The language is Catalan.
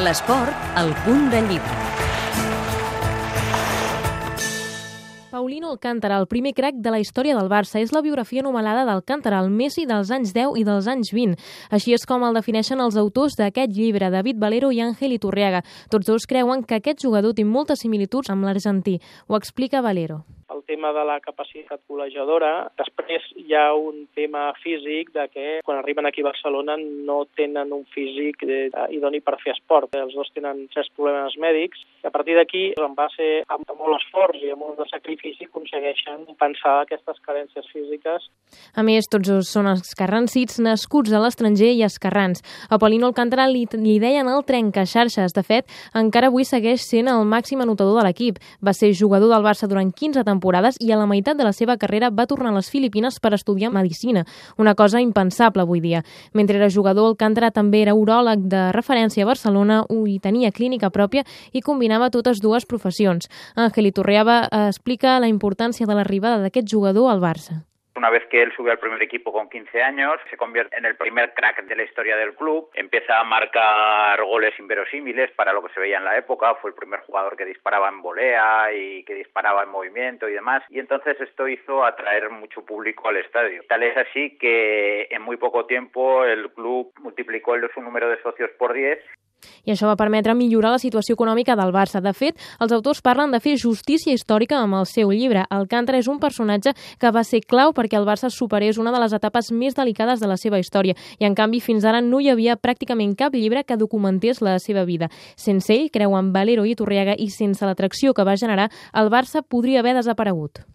L'esport, al punt de llibre. Paulino Alcántara, el primer crack de la història del Barça, és la biografia anomenada d'Alcántara, el Messi dels anys 10 i dels anys 20. Així és com el defineixen els autors d'aquest llibre, David Valero i Ángel Iturriaga. Tots dos creuen que aquest jugador té moltes similituds amb l'argentí. Ho explica Valero tema de la capacitat golejadora. Després hi ha un tema físic de que quan arriben aquí a Barcelona no tenen un físic de, de, idoni per fer esport. Els dos tenen certs problemes mèdics i a partir d'aquí, en base a molt esforç i a molt de sacrifici, aconsegueixen pensar aquestes carències físiques. A més, tots dos són escarrancits nascuts a l'estranger i escarrans. A Polino Alcántara li, li deien el trenca-xarxes. De fet, encara avui segueix sent el màxim anotador de l'equip. Va ser jugador del Barça durant 15 temporades temporades i a la meitat de la seva carrera va tornar a les Filipines per estudiar Medicina, una cosa impensable avui dia. Mentre era jugador, Alcántara també era uròleg de referència a Barcelona i tenia clínica pròpia i combinava totes dues professions. Ángel Iturriaba explica la importància de l'arribada d'aquest jugador al Barça. Una vez que él sube al primer equipo con 15 años, se convierte en el primer crack de la historia del club, empieza a marcar goles inverosímiles para lo que se veía en la época, fue el primer jugador que disparaba en volea y que disparaba en movimiento y demás, y entonces esto hizo atraer mucho público al estadio. Tal es así que en muy poco tiempo el club multiplicó su número de socios por 10 i això va permetre millorar la situació econòmica del Barça. De fet, els autors parlen de fer justícia històrica amb el seu llibre. Alcántara és un personatge que va ser clau perquè el Barça superés una de les etapes més delicades de la seva història i, en canvi, fins ara no hi havia pràcticament cap llibre que documentés la seva vida. Sense ell, creuen Valero i Torriaga, i sense l'atracció que va generar, el Barça podria haver desaparegut.